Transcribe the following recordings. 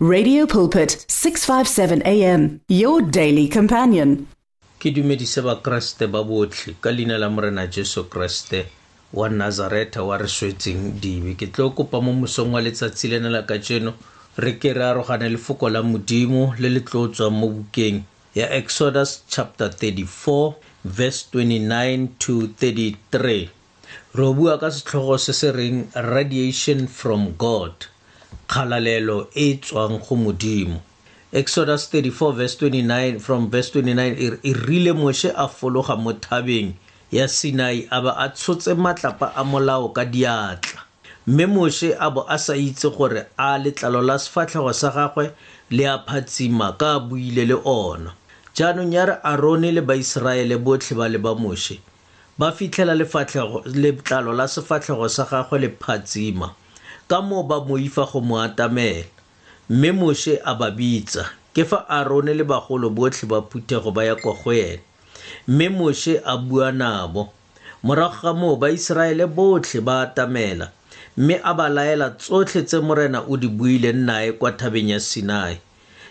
Radio Pulpit 657 AM your daily companion Ke dumedise ba Kriste ba botlhe ka leina la Morena Jesu Kriste wa Nazareta wa re swetseng dibe ke tlo kopa mo mosong wa letsatsi lena la kajeno re ke re arogane lefoko la modimo le le tlo tswang mo bukeng ya Exodus chapter 34 verse 29 to 33 re bua ka setlhogo se se reng radiation from god kgalalelo e tswang go modimo exodus 34 verse 29 from verse 29 e rile moshe a fologa mo thabeng ya sinai a ba a tshotse matlapa a molao ka diatla mme moshe a bo a sa itse gore a letlalo la sefatlhego sa gagwe le a phatsima ka a buile le ona jaanong ya re arone le baiseraele botlhe ba le ba moshe ba fitlhela lefatlhego letlalo la sefatlhego sa gagwe le phatsima ka moo ba moifa go mo atamela mme moshe a ba bitsa ke fa arone le bagolo botlhe ba phuthego ba ya kwa go ene mme moshe a bua nabo morago ga moo baiseraele botlhe ba atamela mme a ba laela tsotlhe tse morena o di buileng nae kwa thabeng ya sinai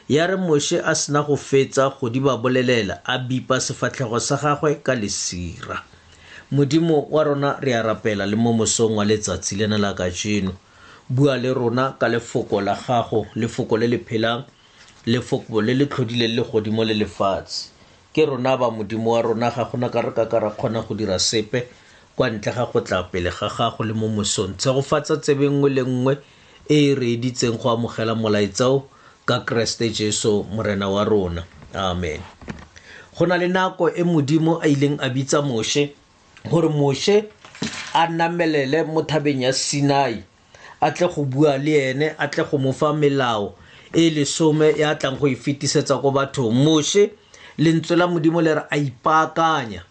ya re moshe a sena go fetsa go di ba bolelela a bipa sefatlhego sa gagwe ka lesira modimo wa rona re a rapela le mo mosong wa letsatsi lena la kajeno bua le rona ka lefoko la gago lefoko le le phelang lefoko le le tlhodileng le godimo le lefatshe ke rona ba modimo wa rona ga gona ka re ka ka ra kgona go dira sepe kwa ntle ga go tla pele ga gago le mo mosong tshegofatsa tsebe nngwe le nngwe e e re editseng go amogela molaetsao ka keresete jesu morena wa rona amen go na le nako e modimo a ileng a bitsa moshe gore moshe a namelele mo thabeng ya sinai a tle go bua le ene a tle go mo fa melao e lesome e a tlang go e fetisetsa ko bathong moshe lentswe la modimo le re a ipaakanya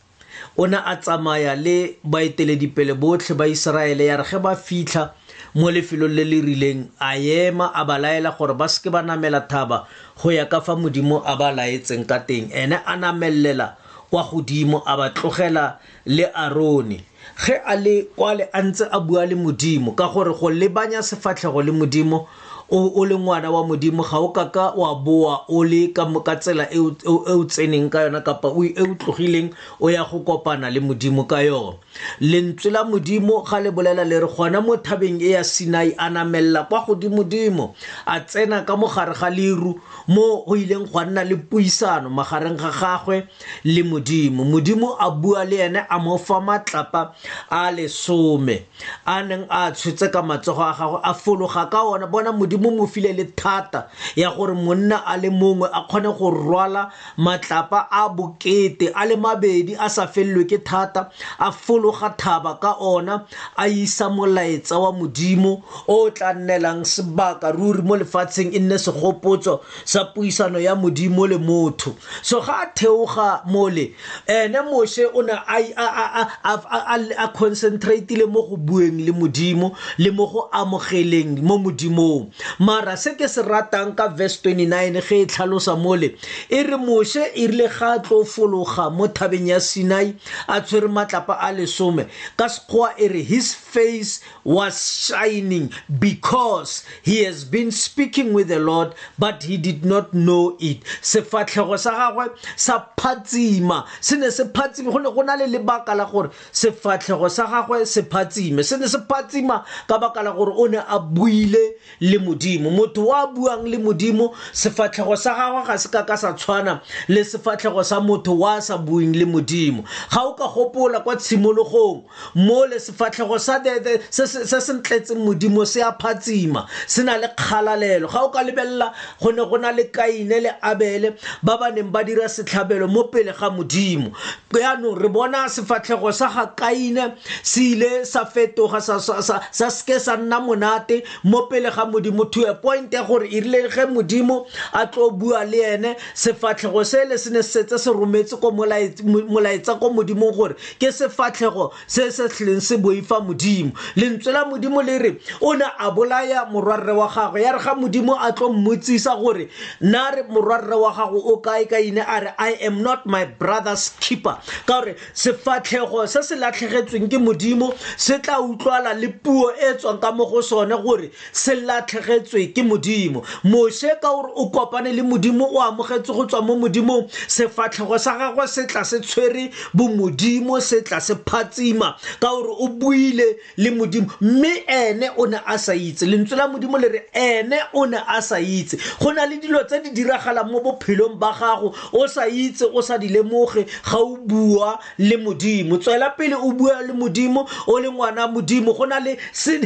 o ne a tsamaya le baeteledipele botlhe ba iseraele ya re ge ba fitlha mo lefelong le le rileng a ema a ba laela gore ba seke ba namela thaba go ya ka fa modimo a ba laetseng ka teng ene a namelela kwa godimo a ba tlogela le arone ge a le kwale a ntse a bua le modimo ka gore go lebanya sefatlhego le modimo o le ngwana wa modimo ga o kaka wa boa o le ka tsela e o tseneng ka yona kapa e o tlogileng o ya go kopana le modimo ka yona lentswe la modimo ga le bolela le re gona mo thabeng e ya sinai a namelela kwa godimodimo a tsena ka mogare ga leru mo go ileng gwa nna le puisano magareng ga gagwe le modimo modimo a bua le ene a mo fa matlapa a lesome a neng a tshotse ka matsogo a gagwe a fologa ka ona bona modimo mo file le thata ya gore monna a le mongwe a kgone go rwala matlapa a bokete a le mabedi a sa felelwe ke thata a fologa thaba ka ona a isa molaetsa wa modimo o tla nnelang sebaka ruri mo lefatsheng e nne segopotso sa puisano ya modimo le motho so ga a theoga mole ene moshe o ne a concentratile mo go bueng le modimo le mo go amogeleng mo modimong mara se ke se ratang ka verse 29 ge e tlhalosa mole e re moshe e rile ga a tlo fologa mo thabeng ya sinai a tshwere matlapa a lesome ka sekgowa e re his face was shining because he has been speaking with the Lord, but he did not know it. Sefatlhego sa gagwe sa phatsima se ne se phatsime go ne go na le lebaka la gore sefatlhego sa gagwe se phatsime se ne se phatsima ka baka la gore o ne a buile le modimo motho wa buang le modimo sefatlhego sa gagwe ga se ka ka sa tshwana le sefatlhego sa motho wa sa buing le modimo ga o ka gopola kwa tshimologong mo le sefatlhego sa dede se se ntletseng modimo se a phatsima se na le kgalalelo ga o ka lebelela go ne go na le kaine le abele ba ba neng ba dira setlhabelo mo pele ga modimo jaanong re bona sefatlhego sa ga kaina se ile sa fetoga sa seke sa nna monate mo pele ga modimo to a point ya gore e rile ge modimo a tlo bua le ene sefatlhego se le se ne se setse se rometse ko molaetsa ko modimong gore ke sefatlhego se se tlhileng se boifa modimo lentswe la modimo le re o ne a bolaya morwarre wa gagwe ya re ga modimo a tlo mmotsisa gore na re morwarre wa gago o kae ka ine a re i am not my brother's keeper ka gore sefatlhego se se latlhegetsweng ke modimo se tla utlwala le puo e tswang ka mo go sone gore se latlhegetswe ke modimo moshe ka gore o kopane le modimo o amogetse go tswa mo modimong sefatlhego sa gagwe se tla se tshwere bomodimo se tla se phatsima ka gore o buile le modimo mme ene o ne a sa itse lentswe la modimo le re ene o ne a sa itse go na le dilo tse di diragalang mo bophelong ba gago o sa itse o sa di lemoge ga o bua le modimo tswela pele o bua le modimo o le ngwana modimo go na le se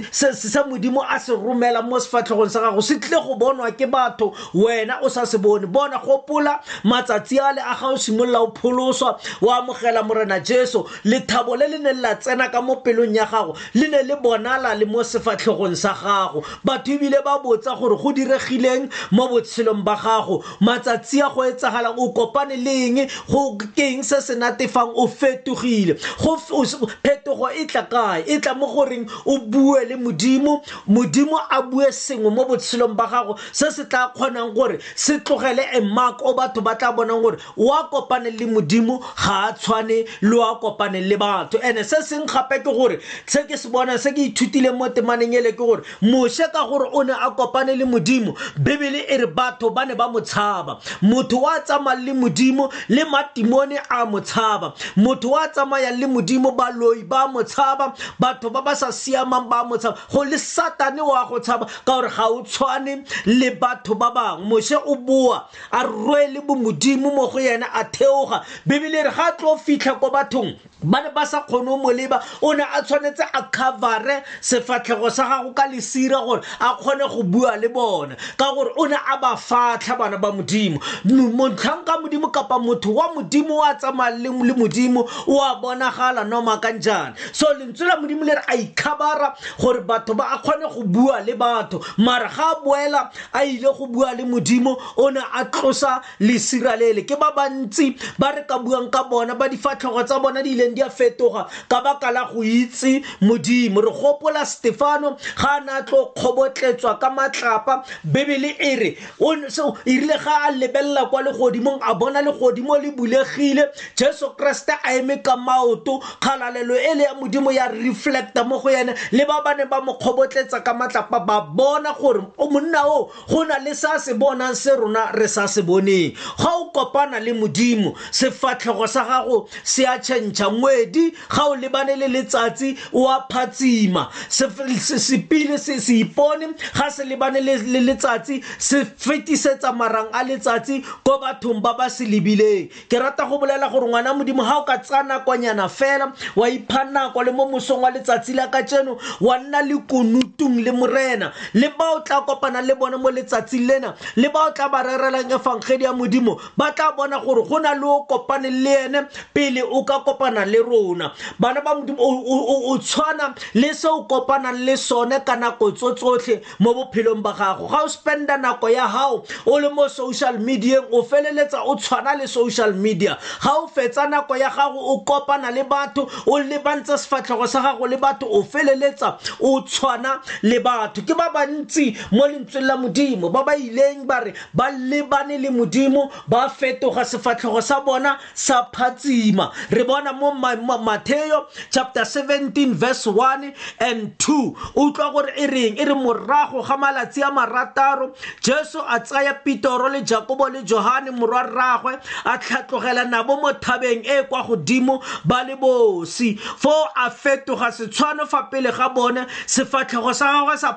modimo a se romela mo sefatlhegong sa gago se tle go bonwa ke batho wena o sa se bone bona gopola matsatsi a le a ga o simolola o pholoswa o amogela morena jesu lethabo le le ne la tsena ka mo pelong ya gago le ne le bonala le mo sefatlhegong sa gago batho ebile ba botsa gore go diregileng mo botshelong ba gago matsatsi a go etsagalang o kopane le eng go keng se se natefang o fetogile phetogo e tla kae e tla mo goreng o bue le modimo modimo a bue sengwe mo botshelong ba gago se se tla kgonang gore se tlogele a mark o batho ba tla bonang gore wa kopane le modimo ga a tshwane le wa kopane le batho and-e se seng gape ke gore se ke se bona se ke ithutile mo temaneng ele ke gore moshe ka gore o ne a kopane le modimo bebele e re batho ba ne ba mo tshaba motho wa tsamayang le modimo le matimone a mo tshaba motho wa tsamayang le modimo baloi ba mo tshaba batho ba ba sa siamang ba mo tshaba go le satane wa go tshaba ka gore ga o tshwane le batho ba bangwe moshe o boa a rwele bomodimo mo go yena a theoga bebele e re ga tlo fitlha ko bathong ba ne ba sa kgone o moleba o ne a tshwanetse a covere sefatlhego sa gago ka lesira gore a kgone go bua le bone ka gore o ne a ba fatlha bana ba modimo montlhang ka modimo kapa motho wa modimo o a tsamayang le modimo o a bonagala noma kang jana so lentswe la modimo le re a ikhabara gore batho ba a kgone go bua le batho mara ga a boela a ile go bua le modimo o ne a tlosa lesiralele ke ba bantsi ba re ka buang ka bona ba difatlhogo tsa bona di ileng di a fetoga ka baka la go itse modimo re gopola stefano ga a ne a tlo kgobotletswa ka matlapa bebele e re e rile ga a lebelela kwa legodimong a bona legodimo le bulegile jesu kriste a eme ka maoto kgalalelo e le ya modimo ya reflecta mo go yene le ba ba ne ba mo kgobotletsa ka matlapa ba bona gore o monna o go na le sa se bonang se rona re sa se boneng ga o kopana le modimo sefatlhego sa gago se a tšhentšha ngwedi ga o lebane le letsatsi o a phatsima sepile se se ipone ga se lebane le letsatsi se fetisetsa marang a letsatsi ko bathong ba ba se lebileng ke rata go bolela gore ngwana modimo ga o ka tsaya nakonyana fela wa ipha nako le mo mosong wa letsatsi la ka tseno wa nna le konutung le morena le ba o tla kopana le bone mo letsatsing lena le ba o tla ba rerelang efangedi ya modimo ba tla bona gore go na le o kopane le ene pele o ka kopana le rona bana ba modimo o tshwana le se o kopanang le sone ka nako tso tsotlhe mo bophelong ba gago ga o spenda nako ya gago o le mo social medieng o feleletsa o tshwana le social media ga o fetsa nako ya gago o kopana le batho o lebantse sefatlhego sa gago le batho o feleletsa o tshwana le batho ke ba bantsi mo lentsweng la modimo ba ba ileng ba re ba lebane le modimo ba fetoga sefatlhego sa bona sa phatsima re bona mo matheo chapter 17 verse 1 and 2 o utlwa gore e reng e re morago ga malatsi a marataro jesu a tsaya pitoro le jakobo le johane morwa rragwe a tlhatlogela nabo mo thabeng e kwa godimo ba le bosi foo a fetoga setshwano fa pele ga bone sefatlhego sa gagwe sa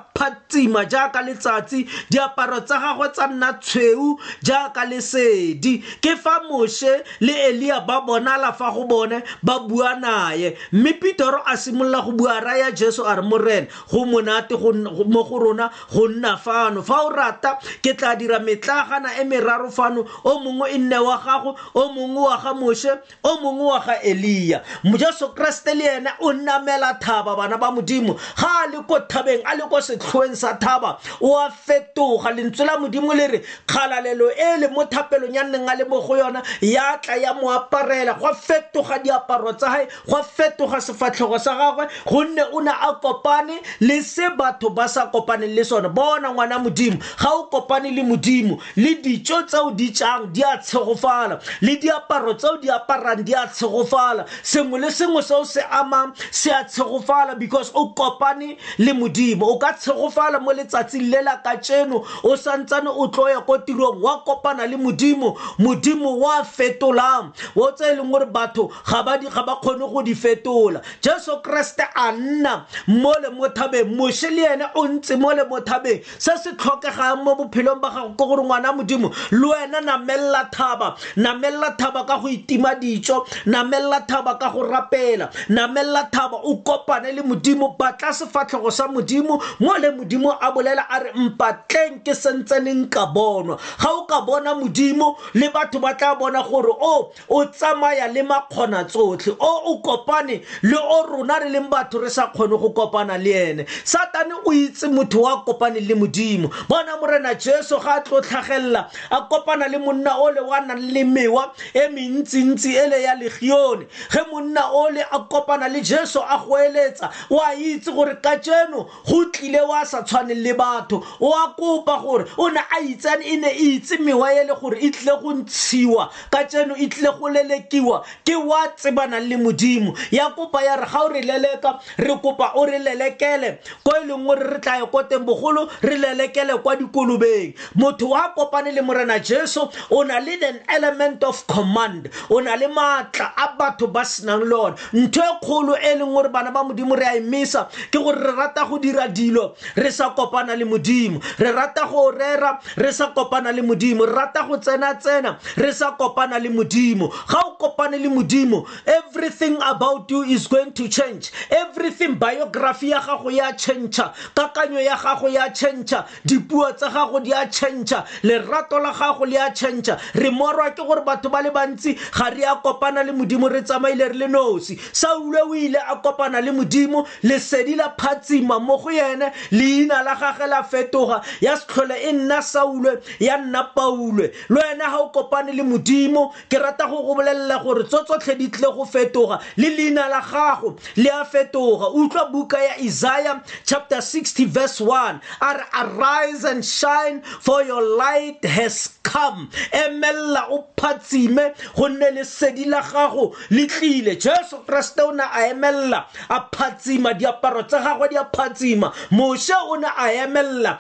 tsima jaaka letsatsi diaparo tsa gagwe tsa nna tshweu jaaka lesedi ke fa moshe le eliya ba bonala fa go bone ba bua naye mme petero a simolola go bua raya jesu a re morena go monate mo go rona go nna fano fa o rata ke tla dira metlagana e meraro fano o mongwe e nne wa gago o mongwe wa ga moshe o mongwe wa ga eliya mojesu kreste le ene o namela thaba bana ba modimo ga a le ko thabeng a le ko setlhoeng sa thaba o a fetoga lentswe la modimo le re kgalalelo e le mo thapelong ya nneng a le mo go yona ya tla ya mo aparela go fetoga diaparo tsa gae go fetoga sefatlhogo sa gagwe gonne o ne a kopane le se batho ba sa kopaneng le sone bona ngwana modimo ga o kopane le modimo le dijo tseo di jang di a tshegofala le diaparo tseo di aparang di a tshegofala sengwe le sengwe seo se amang se a tshegofala because o kopane le modimo o ka tshegofala mo letsatsing le la ka tseno o santsane o tlo ya ko tirong wa kopana le modimo modimo wa fetolang o tse e leng gore batho ga ba kgone go di fetola jesu kreste a nna mo le mo thabeng moshe le ene o ntse mo le mo thabeng se se tlhokegang mo bophelong ba gago ke gore ngwana modimo le wena namelela thaba namelela thaba ka go itima ditso namelela thaba ka go rapela namelela thaba o kopane le modimo batla sefatlhogo sa modimo mo le modimo a bolela a re mpatleng ke sentseneng ka bonwa ga o ka bona modimo le batho ba tla bona gore o oh, o tsamaya le makgona tsotlhe o o kopane le o rona re leng batho re sa kgone go kopana le ene satane o itse motho wa kopane le modimo bona morena jesu ga a tlo tlhagelela a kopana le monna ole wa nang le mewa e mentsintsi ele ya legione ge monna ole a kopana le jesu a goeletsa o a itse gore ka jeno go tlile wa sa tshwaneng le batho o a kopa gore o ne a itsane e ne e itse mewa e le gore e tlile go ntshiwa ka tseno e tlile go lelekiwa ke wa tsebanang le modimo ya kopa ya re ga o re leleka re kopa o re lelekele ko e leng gore re tlaye ko teng bogolo re lelekele kwa dikolobeng motho wa kopane le morena jesu o na le an element of command o na le maatla a batho ba senang le one ntho e kgolo e leng gore bana ba modimo re a emisa ke gore re rata go dira dilo re sa kopana le modimo re rata go rera re sa kopana le modimo re rata go tsena tsena re sa kopana le modimo ga o kopane le modimo everything about you is going to change everything biography ya gago ya change kakanyo ya gago ya change dipuo tsa gago di a change lerato la gago le a change re morwa ke gore batho ba le bantsi ga re a kopana le modimo re tsamaile re le nosi saule o ile a kopana le modimo lesedi la phatsima mo go ene leina la gage la fetoga ya setlhole e nna saule ya nna paule le wena ga o kopane le modimo ke rata go go bolelela gore tso tsotlhe di tle go fetoga le leina la gago le a fetoga utlwa buka ya isaiah chapter 60 verse 1 a re arise and shine for your light has come emelela o phatsime gonne lesedi la gago le tlile jesu kreste o ne a emelela a phatsima diaparo tsa gagwe di a phatsima moshe o ne a emelela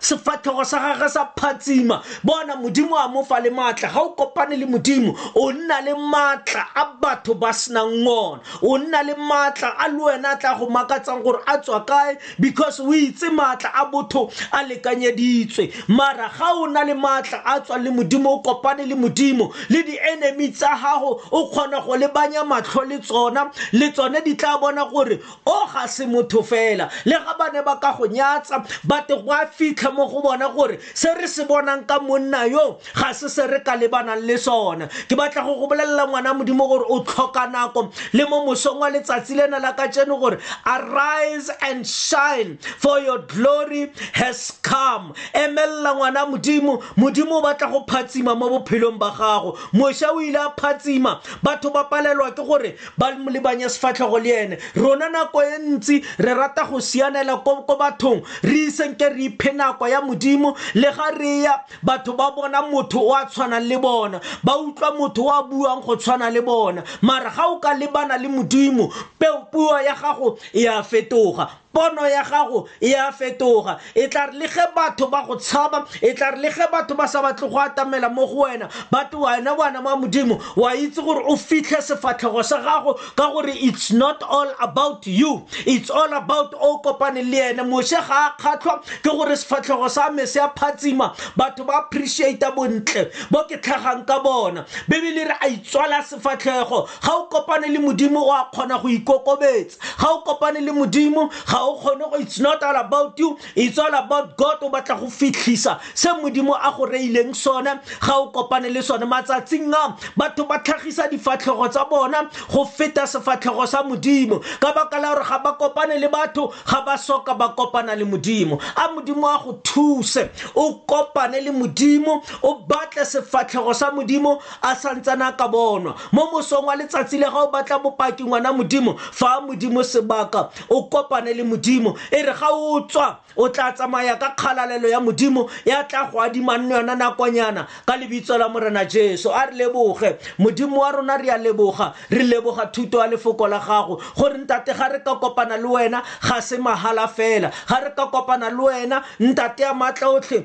sefatlhego sa gagwe sa phatsima bona modimo a mo fa le maatla ga o kopane le modimo o nna le maatla a batho ba senang ona o nna le maatla a le wena a tla go makatsang gore a tswa kae because o itse maatla a botho a lekanyeditswe mara ga o na le maatla a tswang le modimo o kopane le modimo le di-enemy tsa gago o kgona go lebanya matlho le tsona le tsone di tla bona gore o ga se motho fela le ga ba ne ba ka go nyatsa bate go a fitlha mo go bona gore se re se bonang ka monna yo ga se se re ka lebanang le sona ke batla go go bolelela ngwana modimo gore o tlhoka nako le mo mosong wa letsatsi lena la ka tseno gore arise and shine for your glory has come emelela ngwana modimo modimo o batla go phatsima mo bophelong ba gago mosha o ile a phatsima batho ba palelwa ke gore ba lebanye sefatlhego le ene rona nako e ntsi re rata go sianela ko bathong re isenke re iphe nako ya modimo le ga re ya batho ba bona motho o a tshwanang le bona ba utlwa motho o a buang go tshwana le bona mara ga o ka lebana le modimo puo ya gago e a fetoga pono ya gago e a fetoga e tla re le ge batho ba go tshaba e tla re le ge batho ba sa batle go atamela mo go wena bate wena bana ba modimo wa itse gore o fitlhe sefatlhego sa gago ka gore it's not all about you it's all about o kopane le ene moshe ga a kgatlhwa ke gore sefatlhego sa me se a phatsima batho ba appreciata bontle bo ke tlhagang ka bona bebele re a itswala sefatlhego ga o kopane le modimo o a kgona go ikokobetsa ga o kopane le modimo ga o kgone go it's not all about you it's all about god o batla go fitlhisa se modimo a go reileng sone ga o kopane le sone matsatsing a batho ba tlhagisa difatlhego tsa bona go feta sefatlhego sa modimo ka baka la gore ga ba kopane le batho ga ba soka ba kopana le modimo a modimo a go thuse o kopane le modimo o batle sefatlhego sa modimo a santsana ka bonwa mo mosong wa letsatsi le ga o batla bopaki ngwana modimo fa modimo sebaka o kopane le modimo e re ga o tswa o tla tsamaya ka kgalalelo ya modimo ya tla go adimang le yona nakonyana ka lebitso la morena jesu a re leboge modimo wa rona re a leboga re leboga thuto ya lefoko la gago gore ntate ga re ka kopana le wena ga se mahala fela ga re ka kopana le wena ntate ya maatla otlhe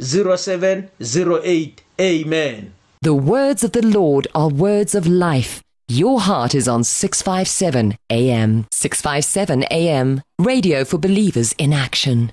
0708 amen the words of the lord are words of life your heart is on 657 AM. 657 AM. Radio for believers in action.